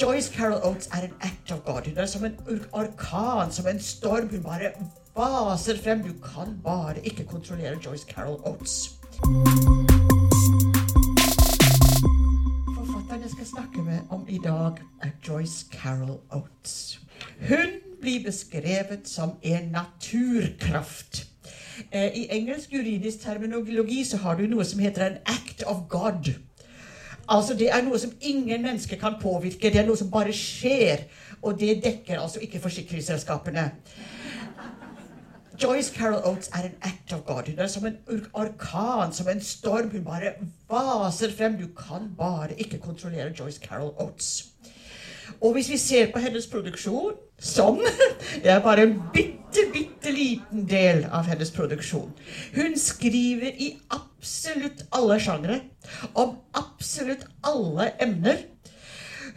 Joyce Carol Oates er en act of God. Hun er som en orkan, som en storm. Hun bare baser frem. Du kan bare ikke kontrollere Joyce Carol Oates. Forfatteren jeg skal snakke med om i dag, er Joyce Carol Oates. Hun blir beskrevet som en naturkraft. Eh, I engelsk juridisk terminologi så har du noe som heter en act of God. Altså Det er noe som ingen mennesker kan påvirke. Det er noe som bare skjer. Og det dekker altså ikke forsikringsselskapene. Joyce Carol Oates er en act of God. Hun er som en orkan, som en storm. Hun bare vaser frem. Du kan bare ikke kontrollere Joyce Carol Oates. Og hvis vi ser på hennes produksjon sånn Det er bare en bitte, bitte liten del av hennes produksjon. Hun skriver i absolutt alle sjangre. Om absolutt alle emner.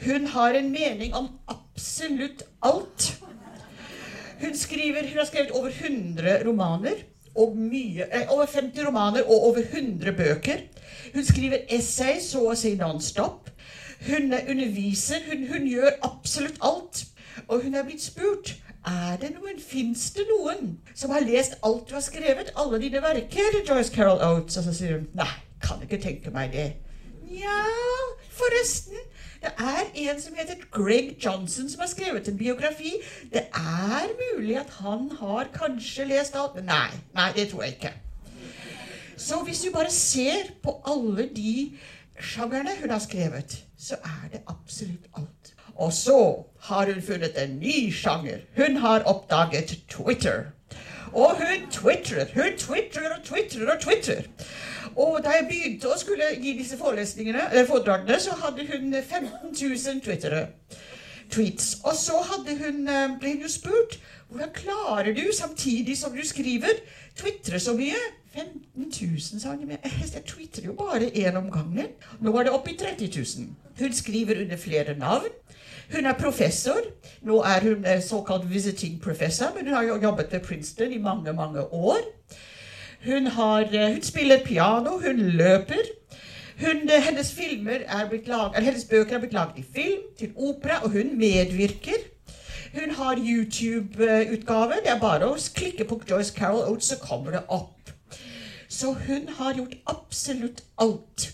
Hun har en mening om absolutt alt. Hun, skriver, hun har skrevet over 100 romaner. Mye, eh, over 50 romaner og over 100 bøker. Hun skriver essay så å si nonstop. Hun underviser. Hun, hun gjør absolutt alt. Og hun er blitt spurt er det noen, Fins det noen som har lest alt du har skrevet, alle dine verker, Joyce Carol Oates? Og så sier hun nei, kan ikke tenke meg det. Nja, forresten. Det er en som heter Greg Johnson, som har skrevet en biografi. Det er mulig at han har kanskje lest alt. Nei, nei, det tror jeg ikke. Så hvis du bare ser på alle de sjangerne hun har skrevet, så er det absolutt alt. Og så har hun funnet en ny sjanger. Hun har oppdaget Twitter. Og hun twitrer, hun twitrer og twitrer og twitrer. Og da jeg begynte å skulle gi disse foredragene, så hadde hun 15 000 twittere. Tweets. Og så hun, eh, ble hun jo spurt hvordan klarer du, samtidig som du skriver, twitre så mye? 15 000, sa hun. Jeg twitrer jo bare én om gangen. Nå er det oppe i 30 000. Hun skriver under flere navn. Hun er professor. Nå er hun såkalt visiting professor, men hun har jo jobbet ved Princeton i mange, mange år. Hun, har, eh, hun spiller piano, hun løper. Hun, eh, hennes, laget, hennes, bøker er blitt laget i film, til opera, og hun medvirker. Hun har YouTube-utgave. Det er bare å klikke på Joyce Carol Oates, så kommer det opp. Så hun har gjort absolutt alt.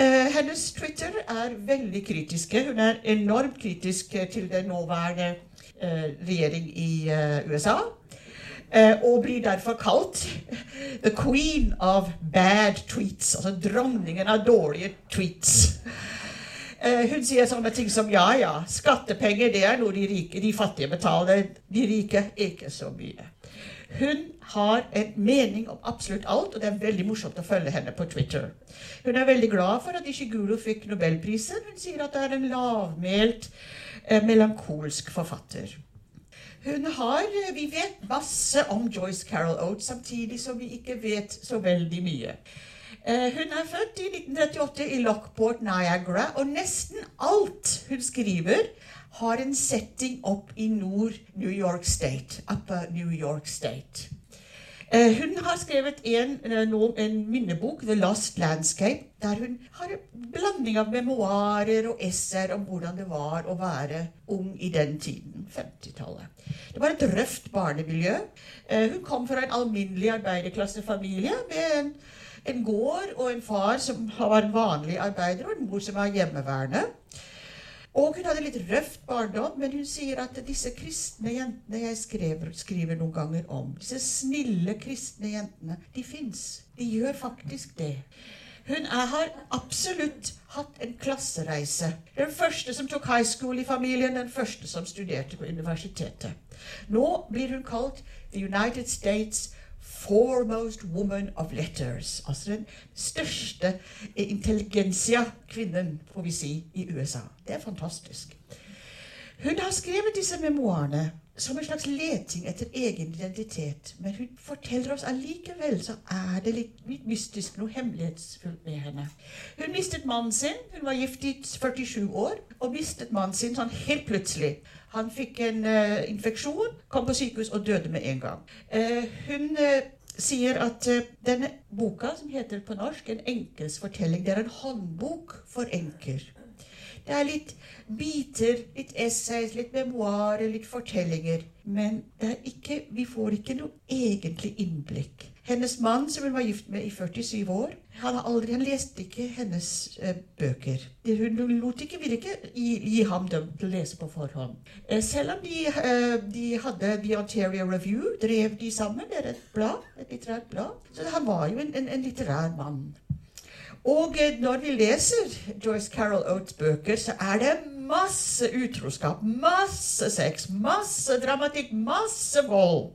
Uh, hennes Twitter er veldig kritiske. Hun er enormt kritisk til den nåværende uh, regjering i USA. og blir derfor kalt the queen of bad tweets. Altså dronningen av dårlige tweets. hun sier sånne ting som ja, ja, skattepenger det er noe de rike, de fattige betaler. De rike ikke så mye. Hun har en mening om absolutt alt, og det er veldig morsomt å følge henne på Twitter. Hun er veldig glad for at Ishiguro fikk nobelprisen. Hun sier at det er en lavmælt, eh, melankolsk forfatter. Hun har, eh, Vi vet masse om Joyce Carol Oates, samtidig som vi ikke vet så veldig mye. Eh, hun er født i 1938 i Lockport, Niagara, og nesten alt hun skriver, har en setting opp i nord New York State. Upper New York State. Uh, hun har skrevet en, uh, en, minnebok, 'The Lost Landscape', der hun har en blanding av memoarer og esser om hvordan det var å være ung i den tiden, 50-tallet. Det var et røft barnemiljø. Uh, hun kom fra en alminnelig arbeiderklassefamilie med en, en gård og en far som var en vanlig arbeider, og en mor som var hjemmeværende. Og hun hadde litt røft barndom, men hun sier at disse kristne jentene jeg skriver, skriver noen ganger om, disse snille kristne jentene, de fins. De gjør faktisk det. Hun har absolutt hatt en klassereise. Den første som tok high school i familien, den første som studerte på universitetet. Nå blir hun kalt The United States foremost woman of letters. Altså den største intelligensia-kvinnen, får vi si, i USA. Det er fantastisk. Hun har skrevet disse memoarene som en slags leting etter egen identitet. Men hun forteller oss allikevel så er det litt mystisk, noe hemmelighetsfullt med henne. Hun mistet mannen sin. Hun var gift i 47 år og mistet mannen sin sånn helt plutselig. Han fikk en uh, infeksjon, kom på sykehus og døde med en gang. Uh, hun uh, sier at denne boka, som heter på norsk 'En enkes fortelling', det er en håndbok for enker. Det er litt biter, litt essays, litt memoarer, litt fortellinger. Men ikke, vi får ikke noe egentlig innblikk. Hennes mann, som hun var gift med i 47 år, han, aldri, han leste ikke hennes eh, bøker. Hun lot ikke, ville ikke gi, gi, ham dem til å lese på forhånd. Eh, selv om de, eh, de, hadde The Ontario Review, drev de sammen. Det er et blad, et litterært blad. Så han var jo en, en, en litterær mann. Og når vi leser Joyce Carol Oates' bøker, så er det masse utroskap, masse sex, masse dramatikk, masse vold.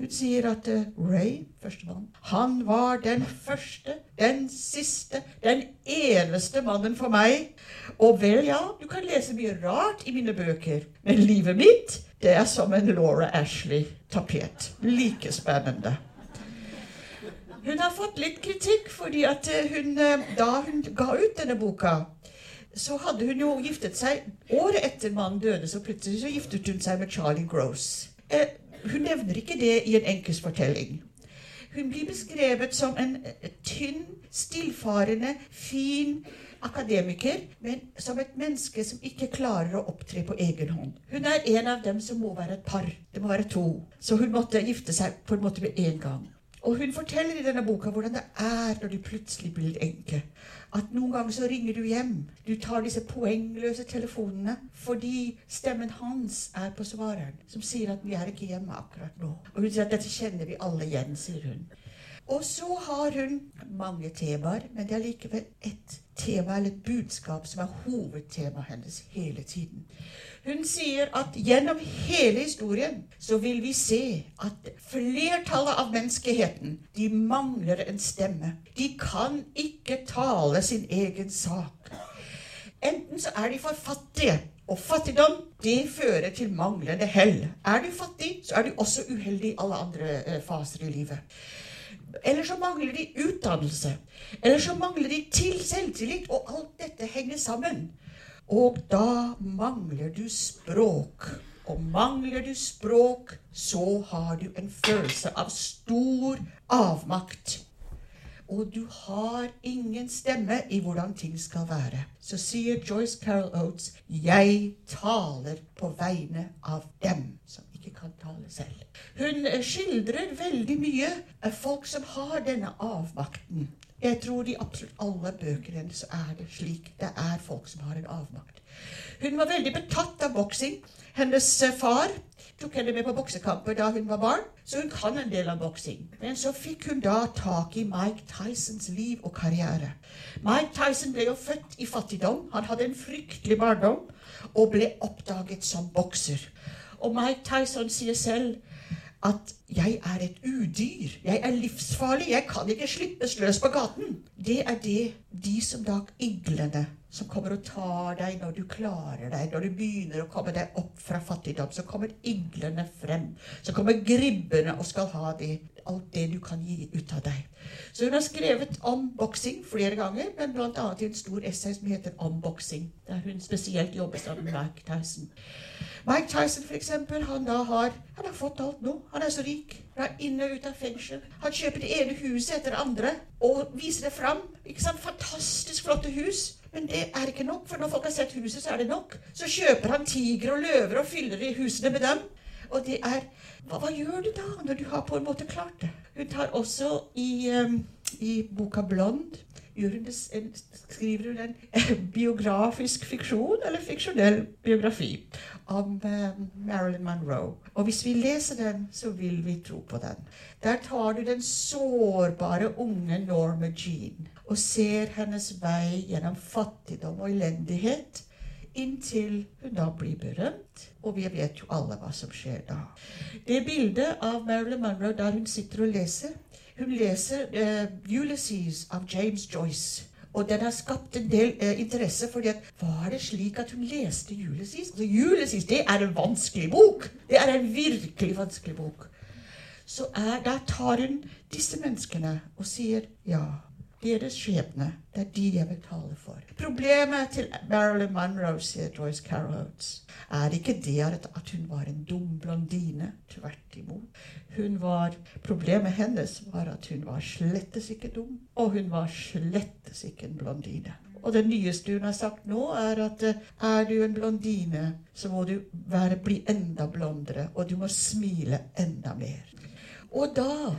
Hun sier at uh, Ray, førstemann, han var den første, den siste, den eneste mannen for meg. Og vel, ja, du kan lese mye rart i mine bøker, men livet mitt, det er som en Laura Ashley-tapet. Like spennende. Hun har fått litt kritikk fordi at eh, hun, eh, da hun ga ut denne boka, så hadde hun jo giftet seg Året etter mannen døde, så plutselig så giftet hun seg med Charlie Gross. Eh, hun nevner ikke det i en enkeltfortelling. Hun blir beskrevet som en tynn, stillfarende, fin akademiker, men som et menneske som ikke klarer å opptre på egen hånd. Hun er en av dem som må være et par. Det må være to. Så hun måtte gifte seg på en måte med en gang. Og hun forteller i denne boka hvordan det er når du plutselig blir enke. At noen ganger så ringer du hjem. Du tar disse poengløse telefonene fordi stemmen hans er på svareren, som sier at 'vi er ikke hjemme akkurat nå'. Og hun sier at 'dette kjenner vi alle igjen', sier hun. Og så har hun mange temaer, men det er likevel ett tema eller et budskap som er hovedtemaet hennes hele tiden. Hun sier at gjennom hele historien så vil vi se at flertallet av menneskeheten de mangler en stemme. De kan ikke tale sin egen sak. Enten så er de for fattige, og fattigdom det fører til manglende hell. Er du fattig, så er du også uheldig i alle andre eh, faser i livet. Eller så mangler de utdannelse. Eller så mangler de til selvtillit. Og alt dette henger sammen. Og da mangler du språk. Og mangler du språk, så har du en følelse av stor avmakt. Og du har ingen stemme i hvordan ting skal være. Så sier Joyce Carol Oates 'Jeg taler på vegne av dem' som ikke kan tale selv. Hun skildrer veldig mye av folk som har denne avmakten. Jeg tror i absolutt alle bøkene hennes er det slik. Det er folk som har en avmakt. Hun var veldig betatt av boksing. Hennes eh, far tok henne med på boksekamper da hun var barn, så hun kan en del av boksing. Men så fikk hun da tak i Mike Tysons liv og karriere. Mike Tyson ble jo født i fattigdom. Han hadde en fryktelig barndom og ble oppdaget som bokser. Og Mike Tyson sier selv at 'jeg er et udyr'. 'Jeg er livsfarlig. Jeg kan ikke slippes løs på gaten'. Det er det de som da iglene som kommer og tar deg når du klarer deg, når du begynner å komme deg opp fra fattigdom. Så kommer iglene frem. Så kommer gribbene og skal ha det, alt det du kan gi ut av deg. Så hun har skrevet om boksing flere ganger, men bl.a. i en stor essay som heter 'Omboksing', der hun spesielt jobber sammen med Mike Tyson. Mike Tyson, for eksempel, han, har, han har fått alt nå. Han er så rik. Fra inne og ut av fengsel. Han kjøper det ene huset etter det andre og viser det fram. Ikke sant? Fantastisk flotte hus. Men det er ikke nok, for når folk har sett huset, så er det nok. Så kjøper han tigre og løver og fyller i husene med dem. Og det er hva, hva, gjør du da, når du har på en måte klart det? Hun tar også i, um, i boka 'Blond' skriver hun en biografisk fiksjon, eller fiksjonell biografi, om um, Marilyn Monroe. Og hvis vi leser den, så vil vi tro på den. Der tar du den sårbare unge Norma Jean og ser hennes vei gjennom fattigdom og elendighet inntil hun da blir berømt. Og vi vet jo alle hva som skjer da. Det bildet av Marilyn Monroe der hun sitter og leser Hun leser uh, Ulysses av James Joyce. Og den har skapt en del eh, interesse. fordi at, Var det slik at hun leste Ulysses? Altså, Ulysses det er en vanskelig bok! Det er en virkelig vanskelig bok. Så er, da tar hun disse menneskene og sier ja. Deres skjebne, det er de jeg vil tale for. Problemet til Marilyn Monroe, sier Joyce Carol Oates, er ikke det at hun var en dum blondine. Tvert imot. Var, problemet hennes var at hun var slettes ikke dum, og hun var slettes ikke en blondine. Og det nyeste hun har sagt nå, er at eh, er du en blondine, så må du være, bli enda blondere, og du må smile enda mer. Og da,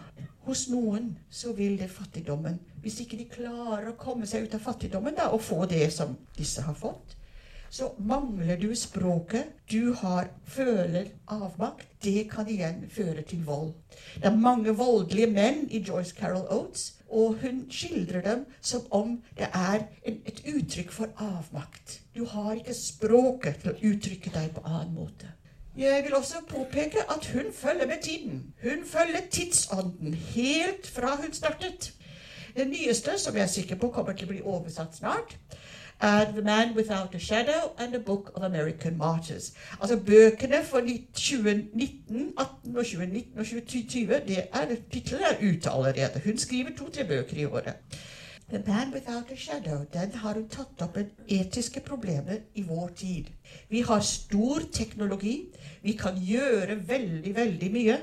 hos noen, så vil det fattigdommen Hvis ikke de klarer å komme seg ut av fattigdommen da, og få det som disse har fått, så mangler du språket. Du har, føler avmakt. Det kan igjen føre til vold. Det er mange voldelige menn i Joyce Carol Oates, og hun skildrer dem som om det er en, et uttrykk for avmakt. Du har ikke språket til å uttrykke deg på annen måte. Jeg vil også påpeke at hun følger med tiden. Hun følger tidsånden helt fra hun startet. Det nyeste, som jeg er sikker på kommer til å bli oversatt snart, er The Man Without a Shadow and The Book of American Martyrs. Altså bøkene for 2019, 18 og 2019 og 2020, det er, tittelen er ute allerede. Hun skriver to-tre bøker i året. The Man Without a Shadow den har hun tatt opp etiske problemer i vår tid. Vi har stor teknologi. Vi kan gjøre veldig, veldig mye.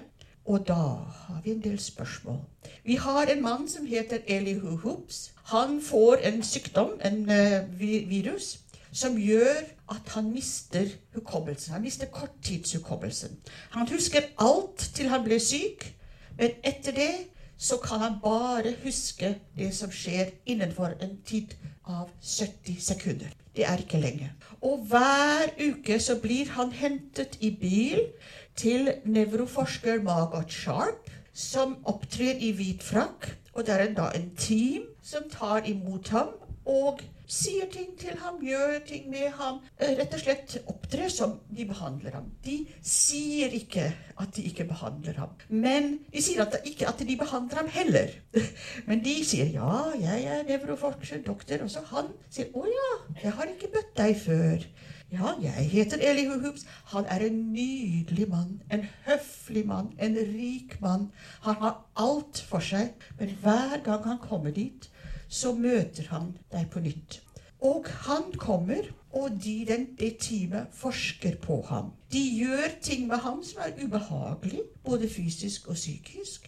Og da har vi en del spørsmål. Vi har en mann som heter Elihu Hoops. Han får en sykdom, en uh, virus, som gjør at han mister hukommelsen. Han mister korttidshukommelsen. Han husker alt til han ble syk, men etter det så kan han bare huske det som skjer innenfor en tid av 70 sekunder. Det er ikke lenge. Og hver uke så blir han hentet i bil til nevroforsker Margot Sharp, som opptrer i hvit frakk. Og det er da en team som tar imot ham og sier ting til ham, gjør ting med ham. Eh, rett og slett opptrer som de behandler ham. De sier ikke at de ikke behandler ham. Men de sier at ikke at de behandler ham heller. Men de sier ja, jeg er nevroforsker, doktor. Og så han sier å ja, jeg har ikke møtt deg før. Ja, jeg heter Elihu Hoops. Han er en nydelig mann. En høflig mann. En rik mann. Han har alt for seg. Men hver gang han kommer dit, så møter han deg på nytt. Og han kommer, og de, den, det teamet forsker på ham. De gjør ting med ham som er ubehagelig, både fysisk og psykisk.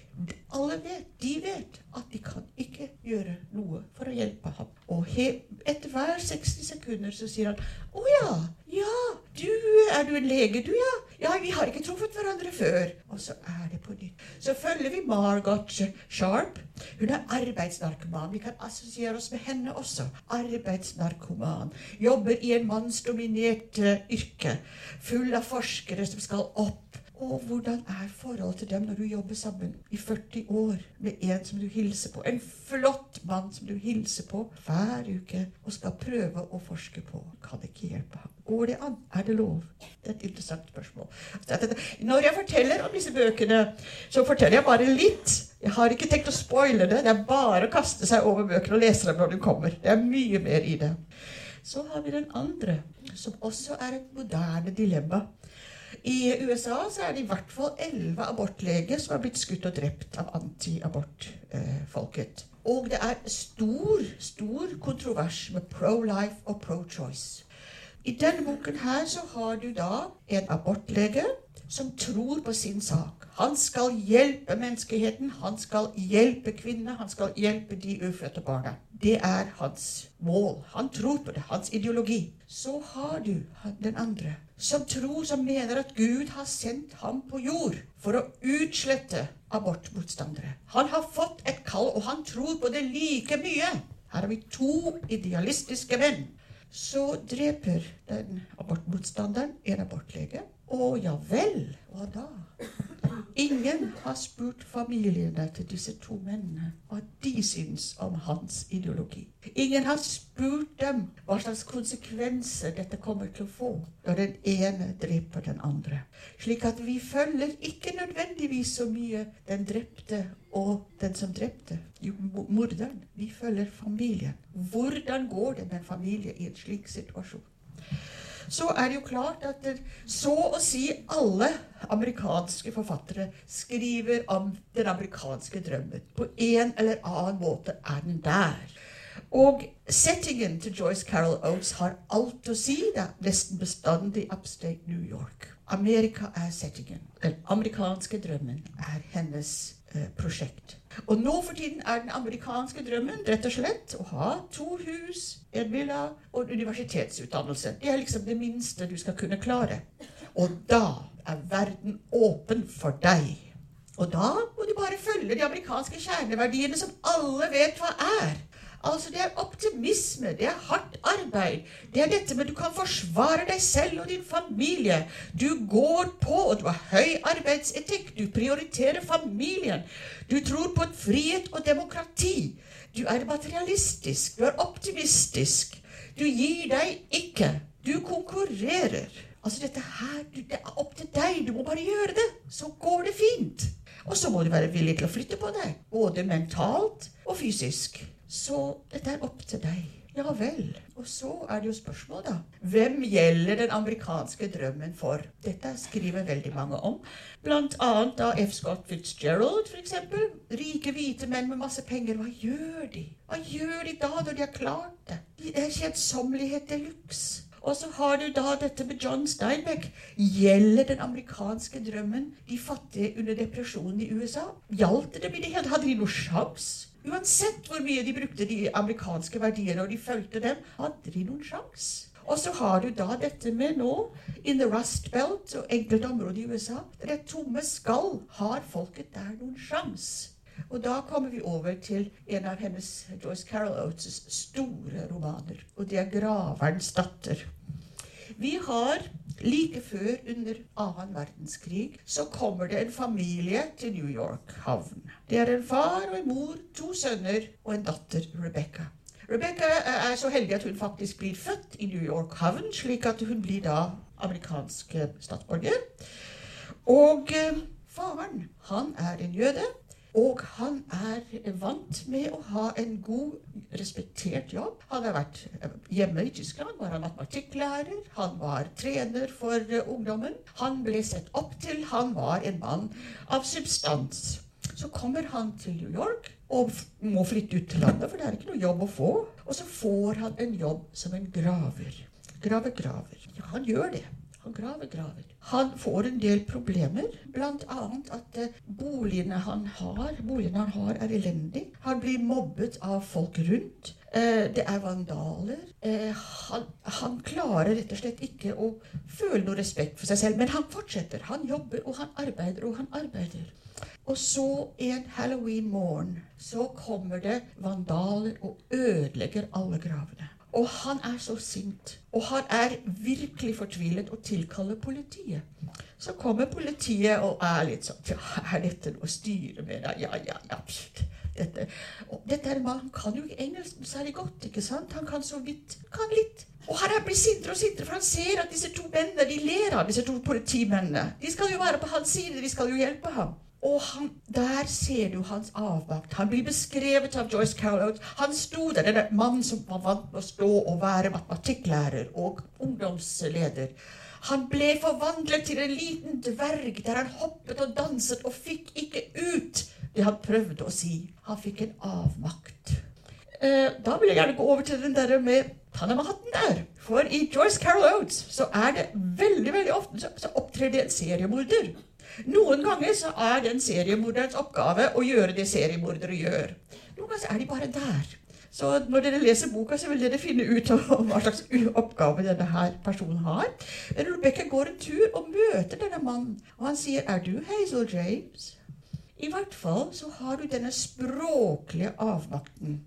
Alle vet, de vet at de kan ikke gjøre noe for å hjelpe ham. Og etter hver 60 sekunder så sier han 'Å ja, ja, du, er du en lege, du, ja?' 'Ja, vi har ikke truffet hverandre før.' Og så er det på nytt. Så følger vi Margot Sharp. Hun er arbeidsnarkoman. Vi kan assosiere oss med henne også. Arbeidsnarkoman. Jobber i en mannsdominert uh, yrke. Full av forskere som skal opp og hvordan er forholdet til dem når du jobber sammen i 40 år med en som du hilser på? En flott mann som du hilser på hver uke og skal prøve å forske på. Kan ikke hjelpe ham. Går det an? Er det lov? Det er et interessant spørsmål. Når jeg forteller om disse bøkene, så forteller jeg bare litt. Jeg har ikke tenkt å spoile det. Det er bare å kaste seg over bøkene og lese dem når de kommer. Det er mye mer i det. Så har vi den andre, som også er et moderne dilemma. I USA så er det i hvert fall elleve abortleger som har blitt skutt og drept av antiabortfolket. Og det er stor, stor kontrovers med pro-life og pro-choice. I denne boken her så har du da en abortlege som tror på sin sak. Han skal hjelpe menneskeheten, han skal hjelpe kvinnene, han skal hjelpe de ufødte barna. Det er hans mål. Han tror på det. Hans ideologi. Så har du den andre, som tror, som mener at Gud har sendt ham på jord for å utslette abortmotstandere. Han har fått et kall, og han tror på det like mye. Her har vi to idealistiske menn. Så dreper den abortmotstanderen en abortlege. Å ja vel, hva da? Ingen har spurt familiene til disse to mennene hva de syns om hans ideologi. Ingen har spurt dem hva slags konsekvenser dette kommer til å få når den ene dreper den andre. Slik at vi følger ikke nødvendigvis så mye den drepte og den som drepte, jo, morderen. Vi følger familien. Hvordan går det med en familie i en slik situasjon? Så er det jo klart at så å si alle amerikanske forfattere skriver om den amerikanske drømmen. På en eller annen måte er den der. Og settingen til Joyce Carol Oates har alt å si. Det er nesten bestandig upstate New York. Amerika er settingen. Den amerikanske drømmen er hennes eh, prosjekt. Og nå for tiden er den amerikanske drømmen rett og slett å ha to hus, en villa og en universitetsutdannelse. Det er liksom det minste du skal kunne klare. Og da er verden åpen for deg. Og da må du bare følge de amerikanske kjerneverdiene som alle vet hva er. Altså, Det er optimisme, det er hardt arbeid. Det er dette med du kan forsvare deg selv og din familie. Du går på, og du har høy arbeidsetikk. Du prioriterer familien. Du tror på frihet og demokrati. Du er materialistisk. Du er optimistisk. Du gir deg ikke. Du konkurrerer. Altså, dette her, Det er opp til deg. Du må bare gjøre det. Så går det fint. Og så må du være villig til å flytte på deg. Både mentalt og fysisk. Så dette er opp til deg. Ja vel. Og så er det jo spørsmål, da. Hvem gjelder den amerikanske drømmen for? Dette skriver veldig mange om. Blant annet da F. Scott Fitzgerald, f.eks. Rike, hvite menn med masse penger. Hva gjør de? Hva gjør de da, når de har klart det? Det er kjedsommelighet de luxe. Og så har du da dette med John Steinbeck. Gjelder den amerikanske drømmen de fattige under depresjonen i USA? Gjaldt det dem i det hele Hadde de noe sjanse? Uansett hvor mye de brukte de amerikanske verdiene, og de fulgte dem, hadde de noen sjanse. Og så har du da dette med nå, in the Rust Belt og enkelte områder i USA, det er tomme skall. Har folket der noen sjanse? Og da kommer vi over til en av hennes Joyce Carol Oates' store romaner. Og det er 'Graverens datter'. Vi har Like før, under annen verdenskrig, så kommer det en familie til New York havn. Det er en far og en mor, to sønner og en datter, Rebecca. Rebecca er så heldig at hun faktisk blir født i New York havn, slik at hun blir da amerikansk statsborger. Og eh, faren, han er en jøde. Og han er vant med å ha en god, respektert jobb. Han har vært eh, hjemme i Tyskland, var han matematikklærer. Han var trener for uh, ungdommen. Han ble sett opp til. Han var en mann av substans. Så kommer han til New York og må flytte ut til landet, for det er ikke noe jobb å få. Og så får han en jobb som en graver. Grave graver. Ja, han gjør det. Han graver graver. Han får en del problemer, bl.a. at eh, boligene han har, boligene han har, er elendige. Han blir mobbet av folk rundt. Eh, det er vandaler. Eh, han, han, klarer rett og slett ikke å føle noe respekt for seg selv. Men han fortsetter. Han jobber, og han arbeider, og han arbeider. Og så en halloween-morgen så kommer det vandaler og ødelegger alle gravene. Og han er så sint. Og han er virkelig fortvilet og tilkaller politiet. Så kommer politiet og er litt sånn Ja, er dette noe å styre med? Ja, ja, ja. Dette, og dette er en mann, Han kan jo ikke engelsk særlig godt. ikke sant? Han kan så vidt kan litt. Og han blir sintere og sintere, for han ser at disse to mennene de ler av disse to politimennene. De skal jo være på hans side, de skal jo hjelpe ham. Og han, der ser du hans avmakt. Han blir beskrevet av Joyce Carol Han sto der, denne mannen som var vant med å stå og være matematikklærer og ungdomsleder. Han ble forvandlet til en liten dverg der han hoppet og danset og fikk ikke ut det han prøvde å si. Han fikk en avmakt. Eh, da vil jeg gjerne gå over til den der med Panama-hatten der. For i Joyce Carol Oates så er det veldig veldig ofte så, så opptrer det en seriemorder. Noen ganger så er den seriemorderens oppgave å gjøre det seriemordere gjør. Noen ganger er de bare der. Så når dere leser boka, så vil dere finne ut hva slags oppgave denne her personen har. Men Rebecca går en tur og møter denne mannen, og han sier 'Er du Hazel James?' I hvert fall så har du denne språklige avmakten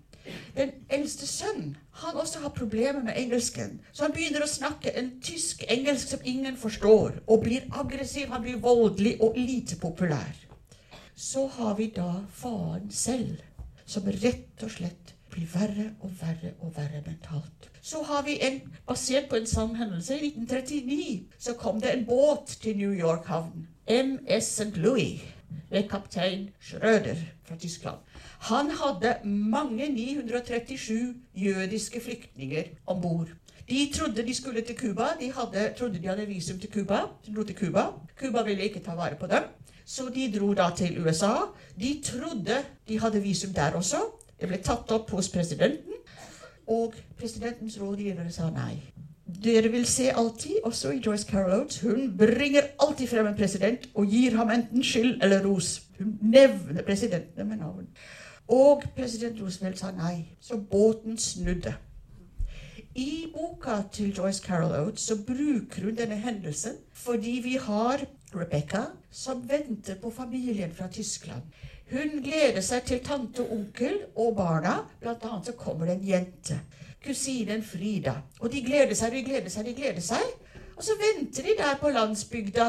den eldste sønnen han også har problemer med engelsken. Så han begynner å snakke en tysk-engelsk som ingen forstår, og blir aggressiv, han blir voldelig og lite populær. Så har vi da faren selv, som rett og slett blir verre og verre og verre mentalt. Så har vi en, basert på en sann hendelse, i 1939 så kom det en båt til New York havn. MS St. Louis ved kaptein Schrøder fra Tyskland. Han hadde mange 937 jødiske flyktninger om bord. De trodde de skulle til Cuba. De hadde, trodde de hadde visum til Cuba. Dro til Cuba. Cuba ville ikke ta vare på dem. Så de dro da til USA. De trodde de hadde visum der også. Det ble tatt opp hos presidenten. Og presidentens rådgivere sa nei. Dere vil se alltid, også i Joyce Carol Oates, hun bringer alltid frem en president og gir ham enten skyld eller ros. Hun nevner presidentene med navn. Og president Roosevelt sa nei, så båten snudde. I boka til Joyce Carol Oates så bruker hun denne hendelsen fordi vi har Rebecca som venter på familien fra Tyskland. Hun gleder seg til tante onkel og barna. Blant annet så kommer det en jente. Kusinen Frida. Og de gleder seg, de gleder seg, de gleder seg. Og så venter de der på landsbygda.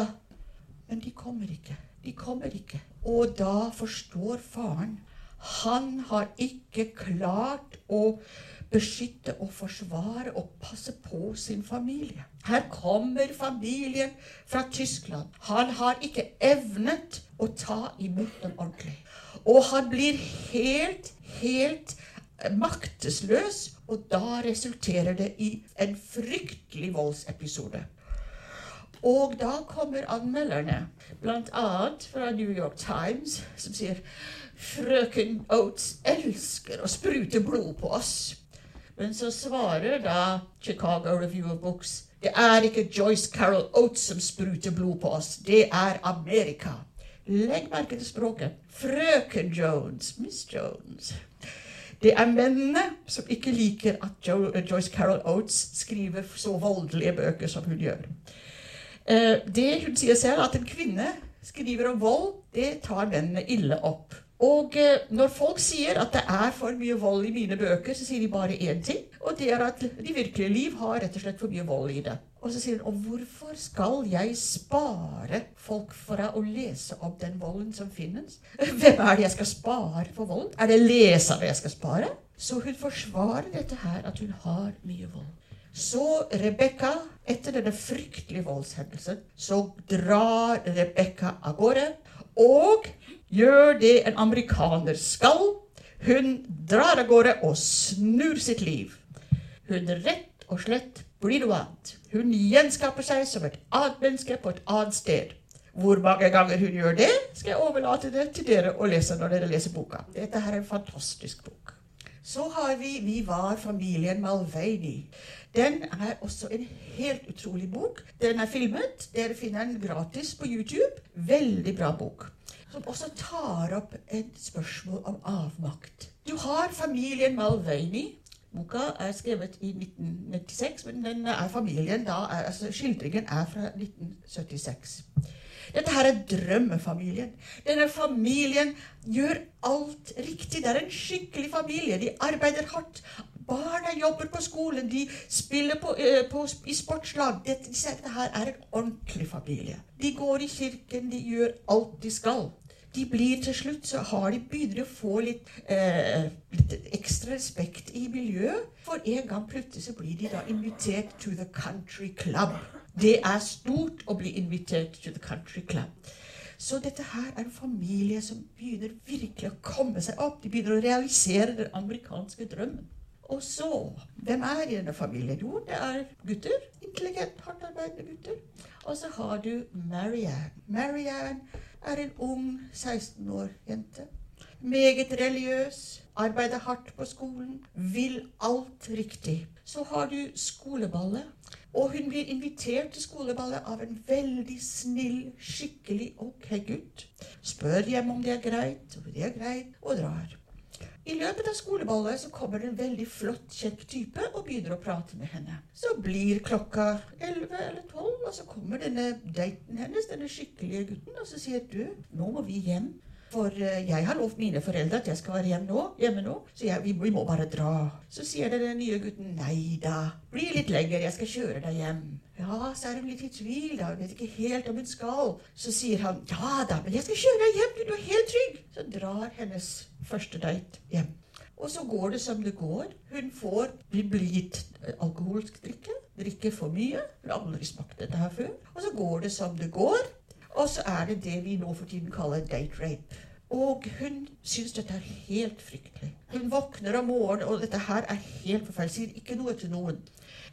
Men de kommer ikke. De kommer ikke. Og da forstår faren han har ikke klart å beskytte og forsvare og passe på sin familie. Her kommer familien fra Tyskland. Han har ikke evnet å ta imot dem ordentlig. Og han blir helt, helt maktesløs, og da resulterer det i en fryktelig voldsepisode. Og da kommer anmelderne, bl.a. fra New York Times, som sier Frøken Oates elsker å sprute blod på oss. Men så svarer da Chicago Review of Books det er ikke Joyce Carol Oates som spruter blod på oss. Det er Amerika. Legg merke til språket. Frøken Jones. Miss Jones. Det er mennene som ikke liker at jo Joyce Carol Oates skriver så voldelige bøker som hun gjør. Eh, det hun sier selv, at en kvinne skriver om vold, det tar mennene ille opp. Og eh, når folk sier at det er for mye vold i mine bøker, så sier de bare én ting. Og det er at de virkelige liv har rett og slett for mye vold i det. Og så sier hun og hvorfor skal jeg spare folk fra å lese om den volden som finnes? Hvem er det jeg skal spare for volden? Er det lesere jeg skal spare? Så hun forsvarer dette her, at hun har mye vold. Så Rebekka, etter denne fryktelige voldshendelsen, så drar Rebekka av gårde. Og gjør det en amerikaner skal. Hun drar av gårde og snur sitt liv. Hun rett og slett blir noe annet. Hun gjenskaper seg som et annet menneske på et annet sted. Hvor mange ganger hun gjør det, skal jeg overlate det til dere å lese når dere leser boka. Dette her er en fantastisk bok. Så har vi 'Vi var familien Malveni'. Den er også en helt utrolig bok. Den er filmet. Dere finner den gratis på YouTube. Veldig bra bok som også tar opp et spørsmål om avmakt. Du har familien Malveini. Boka er skrevet i 1996, men den er familien da, er, altså skildringen er fra 1976. Dette her er drømmefamilien. Denne familien gjør alt riktig. Det er en skikkelig familie. De arbeider hardt. Barna jobber på skolen, de spiller på, uh, på, i sportslag. Dette, dette her er en ordentlig familie. De går i kirken, de gjør alt de skal de blir til slutt så har de begynner å få litt, eh, litt, ekstra respekt i miljøet. For en gang plutselig så blir de da invitert to the country club. Det er stort å bli invitert to the country club. Så dette her er en familie som begynner virkelig å komme seg opp. De begynner å realisere den amerikanske drømmen. Og så Hvem er i denne familien? Jo, det er gutter. Intelligent, hardtarbeidende gutter. Og så har du Marianne. Marianne er en ung 16 år jente. Meget religiøs, arbeider hardt på skolen, vil alt riktig. Så har du skoleballet. Og hun blir invitert til skoleballet av en veldig snill, skikkelig ok gutt. Spør hjemme om det er greit, og det er greit, og drar. I løpet av skoleballet så kommer det en veldig flott, kjekk type og begynner å prate med henne. Så blir klokka elleve eller tolv, og så kommer denne daten hennes, denne skikkelige gutten, og så sier du, nå må vi hjem. For eh, jeg har lovt mine foreldre at jeg skal være hjemme nå, hjemme nå så jeg, vi, vi, må bare dra. Så sier den nye gutten nei da, bli litt lenger, jeg skal kjøre deg hjem. Ja, så er hun litt i tvil, da, hun vet ikke helt om hun skal. Så sier han ja da, men jeg skal kjøre deg hjem, du er helt trygg. Så drar hennes første date hjem. Og så går det som det går. Hun får bli gitt eh, alkoholsk drikke. Drikker for mye. Hun har aldri smakt dette her før. Og så går det som det går. Og så er det det vi nå for tiden kaller date rape. Og hun syns dette er helt fryktelig. Hun våkner om morgenen, og dette her er helt forferdelig. Sier ikke noe til noen.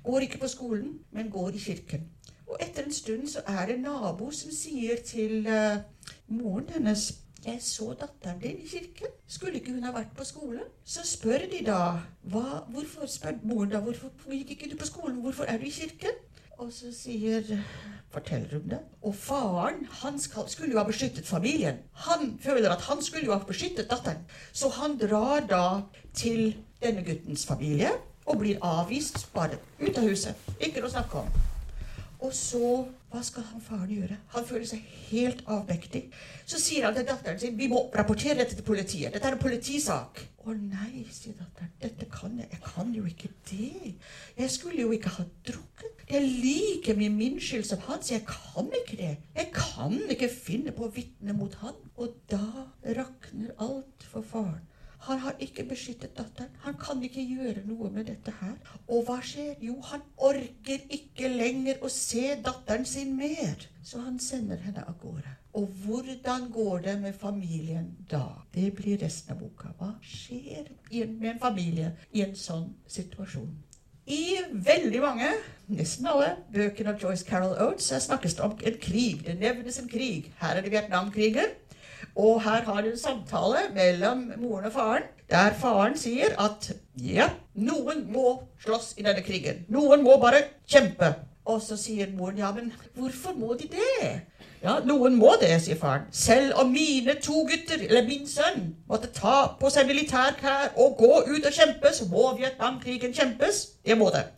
Går ikke på skolen, men går i kirken. Og etter en stund så er det en nabo som sier til uh, moren hennes jeg så datteren din i kirken. Skulle ikke hun ha vært på skolen? Så spør de da hva, Hvorfor spør moren da, hvorfor gikk ikke du på skolen? Hvorfor er du i kirken? Og så sier forteller hun det. Og faren han skal, skulle jo ha beskyttet familien. Han føler at han skulle jo ha beskyttet datteren. Så han drar da til denne guttens familie og blir avvist bare ut av huset. Ikke noe å snakke om. Og så hva skal han faren gjøre? Han føler seg helt avmektig. Så sier han til datteren sin vi må rapportere dette til politiet. Dette er en politisak. Å nei, sier datteren. Dette kan jeg. Jeg kan jo ikke det. Jeg skulle jo ikke ha drukket. Det er like mye min skyld som hans. Jeg kan ikke det. Jeg kan ikke finne på å vitne mot han. Og da rakner alt for faren. Han har ikke beskyttet datteren. Han kan ikke gjøre noe med dette her. Og hva skjer? Jo, han orker ikke lenger å se datteren sin mer. Så han sender henne av gårde. Og hvordan går det med familien da? Det blir resten av boka. Hva skjer med en familie i en sånn situasjon? I veldig mange, nesten alle, bøkene av Joyce Carol Oates snakkes det om en krig. Det nevnes en krig. Her er det Vietnamkrigen. Og her har du en samtale mellom moren og faren, der faren sier at ja, noen må slåss i denne krigen. Noen må bare kjempe. Og så sier moren ja, men hvorfor må de det? Ja, noen må det, sier faren. Selv om mine to gutter, eller min sønn, måtte ta på seg militærklær og gå ut og kjempe, så må Vietnamkrigen kjempes. Det må det.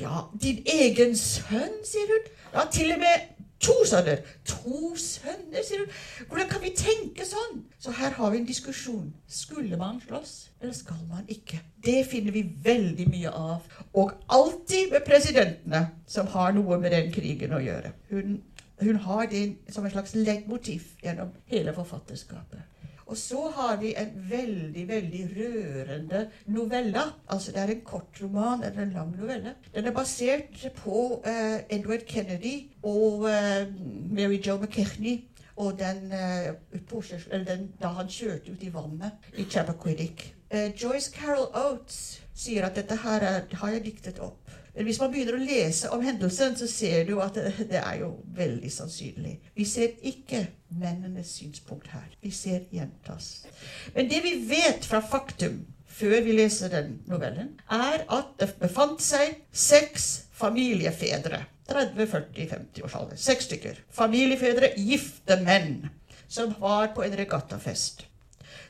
Ja, din egen sønn, sier hun. Ja, til og med To sønner! To sønner, sier hun. Hvordan kan vi tenke sånn? Så her har vi en diskusjon. Skulle man slåss, eller skal man ikke? Det finner vi veldig mye av. Og alltid med presidentene som har noe med den krigen å gjøre. Hun, hun har det som en slags leggmotiv gjennom hele forfatterskapet. Og så har vi en veldig, veldig rørende novelle. Altså det er en kort roman eller en lang novelle. Den er basert på uh, Edward Kennedy og uh, Mary Jo McKechnie. Og den, uh, den, da han kjørte ut i vannet i Chappaquiddick. Joyce Carol Oates sier at dette her er, har jeg diktet opp. Hvis man begynner å lese om hendelsen, så ser du at det, er jo veldig sannsynlig. Vi ser ikke mennenes synspunkt her. Vi ser jentas. Men det vi vet fra faktum før vi leser den novellen, er at det befant seg seks familiefedre. 30-40-50-årsalder. Seks stykker. Familiefedre, gifte menn, som var på en regattafest.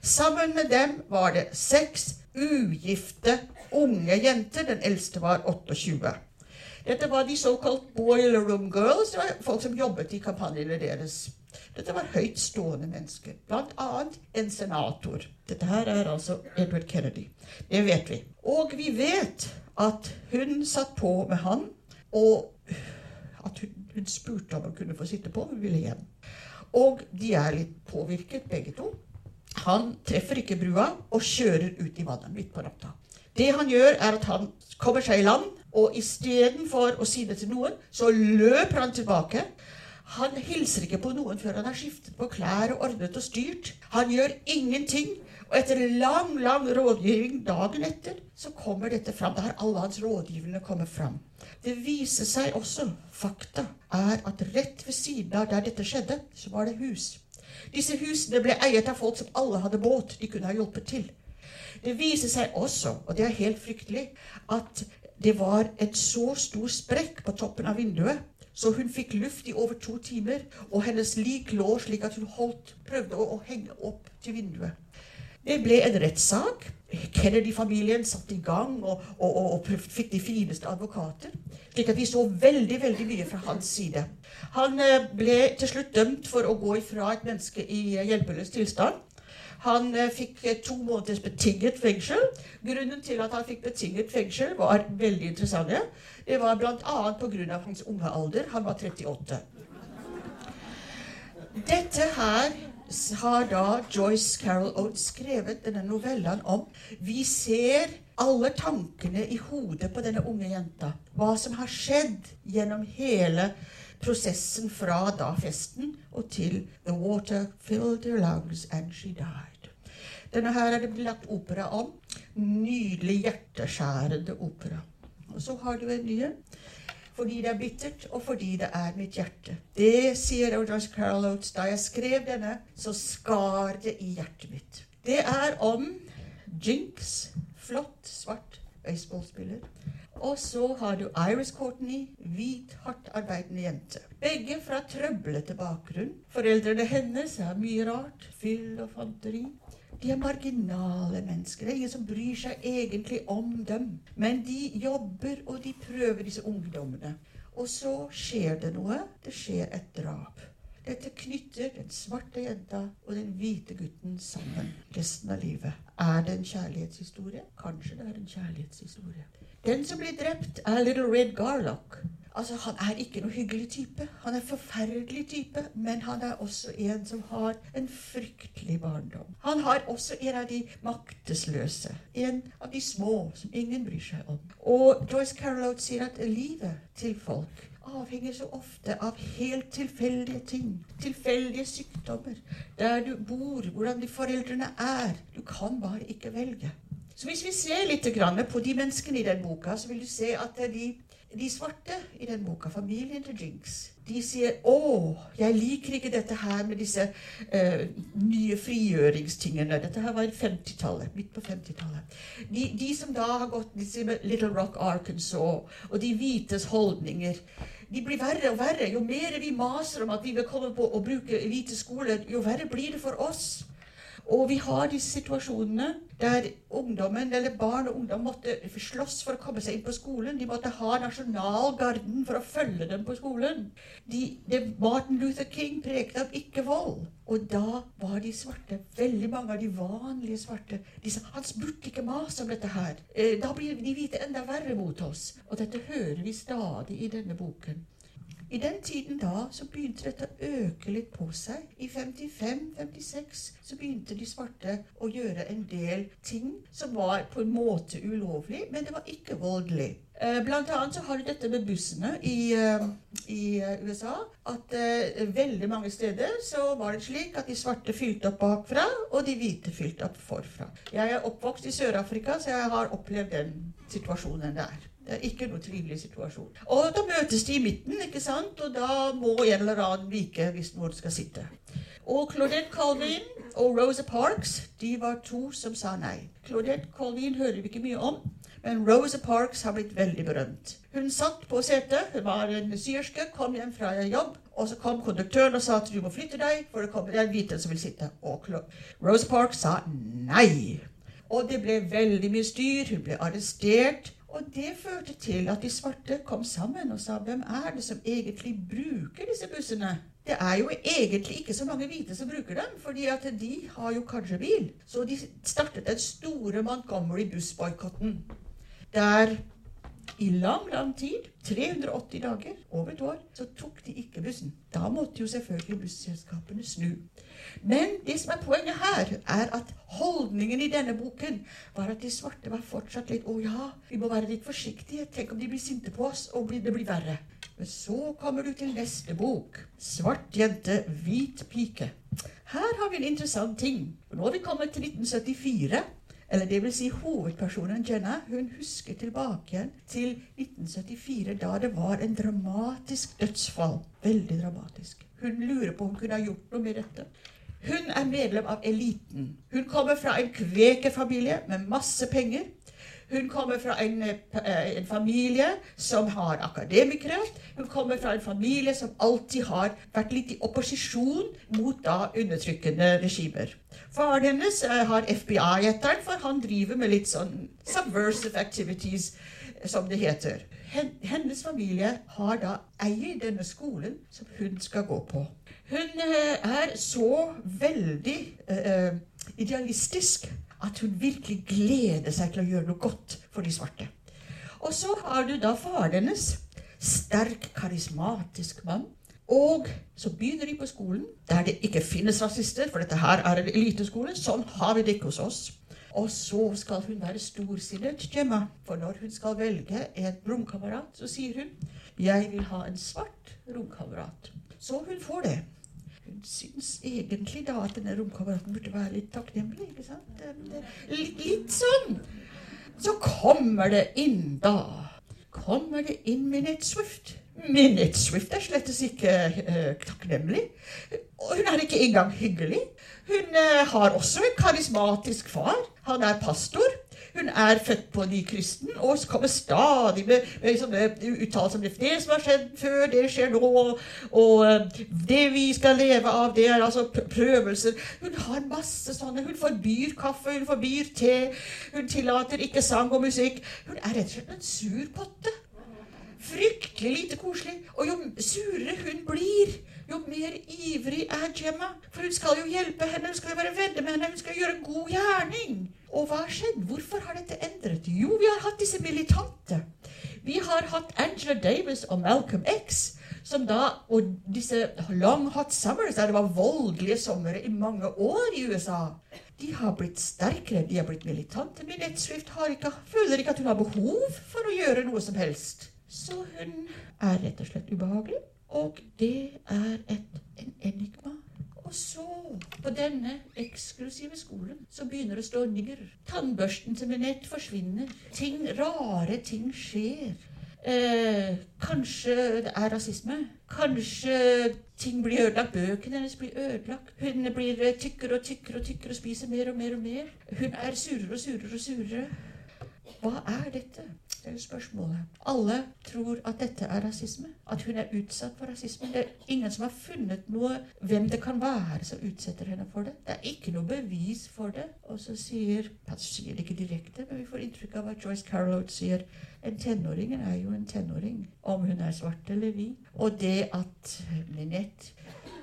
Sammen med dem var det seks ugifte unge jenter. Den eldste var 28. Dette var de såkalt boiler room girls. Det var folk som jobbet i kampanjene deres. Dette var høyt stående mennesker, bl.a. en senator. Dette her er altså Edward Kennedy. Det vet vi. Og vi vet at hun satt på med han, og at hun, hun spurte om hun kunne få sitte på. Hun ville hjem. Og de er litt påvirket, begge to. Han treffer ikke brua og kjører ut i vannet midt på natta. Det han gjør, er at han kommer seg i land, og istedenfor å si det til noen, så løper han tilbake. Han hilser ikke på noen før han har skiftet på klær og ordnet og styrt. Han gjør ingenting. Og etter lang, lang rådgivning dagen etter, så kommer dette fram. Da har alle hans rådgivende kommet fram. Det viser seg også, fakta, er at rett ved siden av der dette skjedde, så var det hus. Disse husene ble eiet av folk som alle hadde båt. De kunne ha hjulpet til. Det viser seg også, og det er helt fryktelig, at det var et så stor sprekk på toppen av vinduet, så hun fikk luft i over to timer, og hennes lik lå slik at hun holdt, prøvde å, å henge opp til vinduet. Det ble en rettssak. Kennedy-familien satte i gang og, og, og, og, fikk de fineste advokater. Slik at vi så veldig veldig mye fra hans side. Han eh, ble til slutt dømt for å gå ifra et menneske i hjelpeløs tilstand. Han eh, fikk eh, to måneders betinget fengsel. Grunnen til at han fikk betinget fengsel, var veldig interessante. Det var bl.a. pga. hans unge alder. Han var 38. Dette her har da Joyce Carol Oates skrevet denne novellen om. Vi ser alle tankene i hodet på denne unge jenta. Hva som har skjedd gjennom hele prosessen fra da festen og til The water filled her lungs and she died. Denne her er det blitt lagt opera om. Nydelig hjerteskjærende opera. Og så har du en ny fordi det er bittert, og fordi det er mitt hjerte. Det sier Joyce Carol Oates. Da jeg skrev denne, så skar det i hjertet mitt. Det er om Jinx, flott, svart baseballspiller. Og så har du Iris Courtney, hvit, hardt arbeidende jente. Begge fra trøblete bakgrunn. Foreldrene hennes er mye rart. Fyll og fanteri. De er marginale mennesker. Det er ingen som bryr seg egentlig om dem. Men de jobber, og de prøver disse ungdommene. Og så skjer det noe. Det skjer et drap. Dette knytter den svarte jenta og den hvite gutten sammen resten av livet. Er det en kjærlighetshistorie? Kanskje det er en kjærlighetshistorie. Den som blir drept, er Little Red Garlock. Altså, Han er ikke noe hyggelig type. Han er forferdelig type, men han er også en som har en fryktelig barndom. Han har også en av de maktesløse. En av de små som ingen bryr seg om. Og Joyce Carolot sier at livet til folk avhenger så ofte av helt tilfeldige ting. Tilfeldige sykdommer. Der du bor, hvordan de foreldrene er. Du kan bare ikke velge. Så hvis vi ser litt på de menneskene i den boka, så vil du se at de de svarte i den boka, familien til Jinx, de sier 'Å, jeg liker ikke dette her med disse uh, nye frigjøringstingene'. Dette her var 50-tallet, midt på 50-tallet. De, de, som da har gått disse Little Rock Arkansas, og de hvites holdninger de blir verre og verre. Jo mer vi maser om at vi vil komme på å bruke hvite skoler, jo verre blir det for oss. Og vi har disse situasjonene der ungdommen, eller barn og ungdom måtte slåss for å komme seg inn på skolen. De måtte ha nasjonalgarden for å følge dem på skolen. De, det Martin Luther King prekte av ikke-vold. Og da var de svarte, veldig mange av de vanlige svarte, de sa han burde ikke mase om dette her. Eh, da blir de hvite enda verre mot oss. Og dette hører vi stadig i denne boken. I den tiden da så begynte dette å øke litt på seg. I 55-56 så begynte de svarte å gjøre en del ting som var på en måte ulovlig, men det var ikke voldelig. Eh, blant annet så har du dette med bussene i, eh, i eh, USA. At veldig mange steder så var det slik at de svarte fylte opp bakfra, og de hvite fylte opp forfra. Jeg er oppvokst i Sør-Afrika, så jeg har opplevd den situasjonen der. Det er ikke noe trivelig situasjon. Og da møtes de i midten, ikke sant? og da må en eller annen vike hvis noen skal sitte. Og Claudette Colvin og Rosa Parks de var to som sa nei. Claudette Colvin hører vi ikke mye om, men Rosa Parks har blitt veldig berømt. Hun satt på setet, hun var en syerske, kom hjem fra jobb, og så kom konduktøren og sa at du må flytte deg, for det kommer en hvit som vil sitte. Og Rosa Parks sa nei. Og det ble veldig mye styr, hun ble arrestert. Og det førte til at de svarte kom sammen og sa hvem er det som egentlig bruker disse bussene? Det er jo egentlig ikke så mange hvite som bruker dem, fordi at de har jo kanskje bil. Så de startet den store Montgomery-bussboikotten. Der i lang, lang tid, 380 dager, over et år, så tok de ikke bussen. Da måtte jo selvfølgelig busselskapene snu. Men det som er poenget her, er at holdningen i denne boken var at de svarte var fortsatt litt Å ja, vi må være litt forsiktige. Tenk om de blir sinte på oss, og det blir verre. Men så kommer du til neste bok. 'Svart jente, hvit pike'. Her har vi en interessant ting. Nå har vi kommet til 1974. Eller det vil si hovedpersonen Jenna hun husker tilbake igjen til 1974, da det var en dramatisk dødsfall. Veldig dramatisk. Hun lurer på om hun kunne ha gjort noe med dette. Hun er medlem av eliten. Hun kommer fra en kvekerfamilie med masse penger. Hun kommer fra en, eh, en, familie som har akademikere. Hun kommer fra en familie som alltid har vært litt i opposisjon mot da undertrykkende regimer. Faren hennes eh, har FBI etter ham, for han driver med litt sånn subversive activities, som det heter. Hennes familie har da eier denne skolen som hun skal gå på. Hun eh, er så veldig uh, idealistisk at hun virkelig gleder seg til å gjøre noe godt for de svarte. Og så har du da faren hennes. Sterk, karismatisk mann. Og så begynner de på skolen, der det ikke finnes rasister, for dette her er en eliteskole. Sånn har vi det ikke hos oss. Og så skal hun være storsinnet, Gemma. For når hun skal velge en romkamerat, så sier hun 'Jeg vil ha en svart romkamerat'. Så hun får det. Hun syns egentlig da at denne romkameraten burde være litt takknemlig. ikke sant? Litt, litt sånn. Så kommer det inn da kommer det inn Minette Swift. Minette Swift er slett ikke uh, takknemlig. Og hun er ikke engang hyggelig. Hun uh, har også en karismatisk far. Han er pastor. Hun er født på ny kristen og kommer stadig med, med sånne uttalelser om det. Som har skjedd før, det skjer nå. Og og, det vi skal leve av, det er altså prøvelser. Hun har masse sånne. Hun forbyr kaffe, hun forbyr te. Hun tillater ikke sang og musikk. Hun er rett og slett en sur potte. Fryktelig lite koselig. Og jo surere hun blir, jo mer ivrig er Gemma. For hun skal jo hjelpe henne, hun skal jo være venner med henne, hun skal gjøre en god gjerning. Og hva har skjedd? Hvorfor har dette endret? Jo, vi har hatt disse militante. Vi har hatt Angela Davis og Malcolm X. Som da, og disse long hot summers, der det var voldelige somre i mange år i USA, de har blitt sterkere. De har blitt militante. Minette Swift føler ikke at hun har behov for å gjøre noe som helst. Så hun er rett og slett ubehagelig. Og det er et, en enigma og så, på denne eksklusive skolen, så begynner det å stå nigger. Tannbørsten til Minette forsvinner. Ting, rare ting skjer. Eh, kanskje det er rasisme. Kanskje ting blir ødelagt. Bøkene hennes blir ødelagt. Hun blir tykkere og tykkere og tykkere og spiser mer og mer og mer. Hun er surere og surere og surere. Hva er dette? Det er spørsmålet. Alle tror at dette er rasisme. At hun er utsatt for rasisme. Det er ingen som har funnet noe hvem det kan være som utsetter henne for det. Det er ikke noe bevis for det. Og så sier Han sier det ikke direkte, men vi får inntrykk av at Joyce Carol sier en tenåring er jo en tenåring, om hun er svart eller hvit. Og det at Minette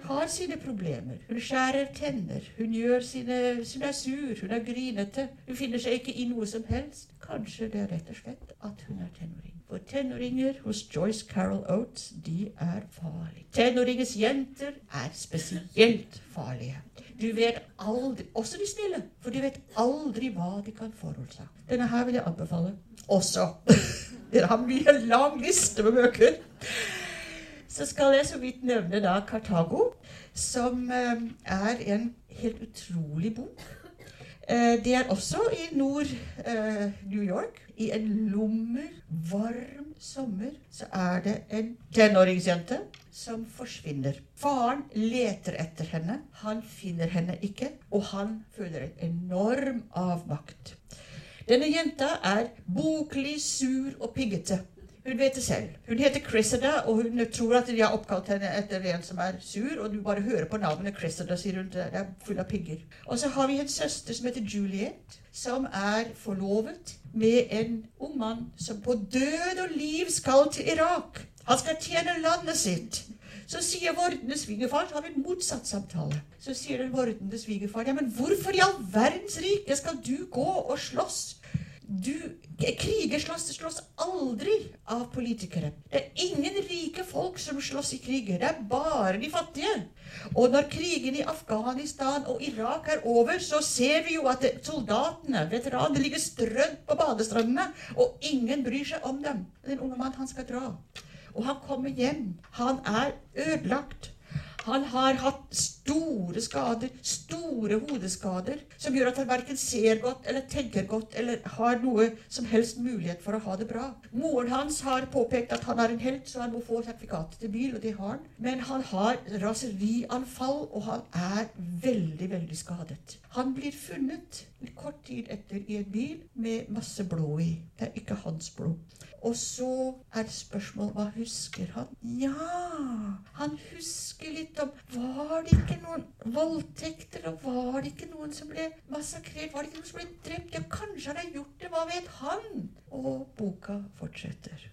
har sine problemer. Hun skjærer tenner. Hun, sine, hun er sur, hun er grinete. Hun finner seg ikke i noe som helst. Kanskje det er rett og slett at hun er tenåring. For tenåringer hos Joyce Carol Oates, de er farlige. Tenåringens jenter er spesielt farlige. Du vet aldri Også de snille. For du vet aldri hva de kan forårsake. Denne her vil jeg anbefale også. Dere har mye lang liste med bøker så skal jeg så vidt nevne da Kartago, som eh, er en helt utrolig bok. Eh, det er også i Nord-New eh, York. I en lummer, varm sommer så er det en tenåringsjente som forsvinner. Faren leter etter henne. Han finner henne ikke, og han føler en enorm avmakt. Denne jenta er boklig, sur og piggete. Hun vet det selv. Hun heter Cressida, og hun tror at de har oppkalt henne etter en som er sur. Og du bare hører på navnet Cressida, sier hun. Det er full av pigger. Og så har vi en søster som heter Juliet, som er forlovet med en ung mann som på død og liv skal til Irak. Han skal tjene landet sitt. Så sier vordende svigerfar Så har vi en motsatt samtale. Så sier den vordende svigerfar ja, men hvorfor i all verdens rike skal du gå og slåss du, kriger slåss, slåss aldri av politikere. Det er ingen rike folk som slåss i kriger. Det er bare de fattige. Og når krigen i Afghanistan og Irak er over, så ser vi jo at soldatene, veteranene, ligger strødd på badestrandene, og ingen bryr seg om dem. Den unge mannen, han skal dra. Og han kommer hjem. Han er ødelagt. Han har hatt store skader, store hodeskader, som gjør at han verken ser godt eller tenker godt eller har noe som helst mulighet for å ha det bra. Moren hans har påpekt at han er en helt, så han må få sertifikatet til bil, og det har han. Men han har raserianfall, og han er veldig, veldig skadet. Han blir funnet kort tid etter i en bil med masse blod i. Det er ikke hans blod. Og så er spørsmålet hva husker han? Ja, han husker litt om Var det ikke noen voldtekter, og var det ikke noen som ble massakrert? Var det ikke noen som ble drept? Ja, kanskje han har gjort det. Hva vet han? Og boka fortsetter.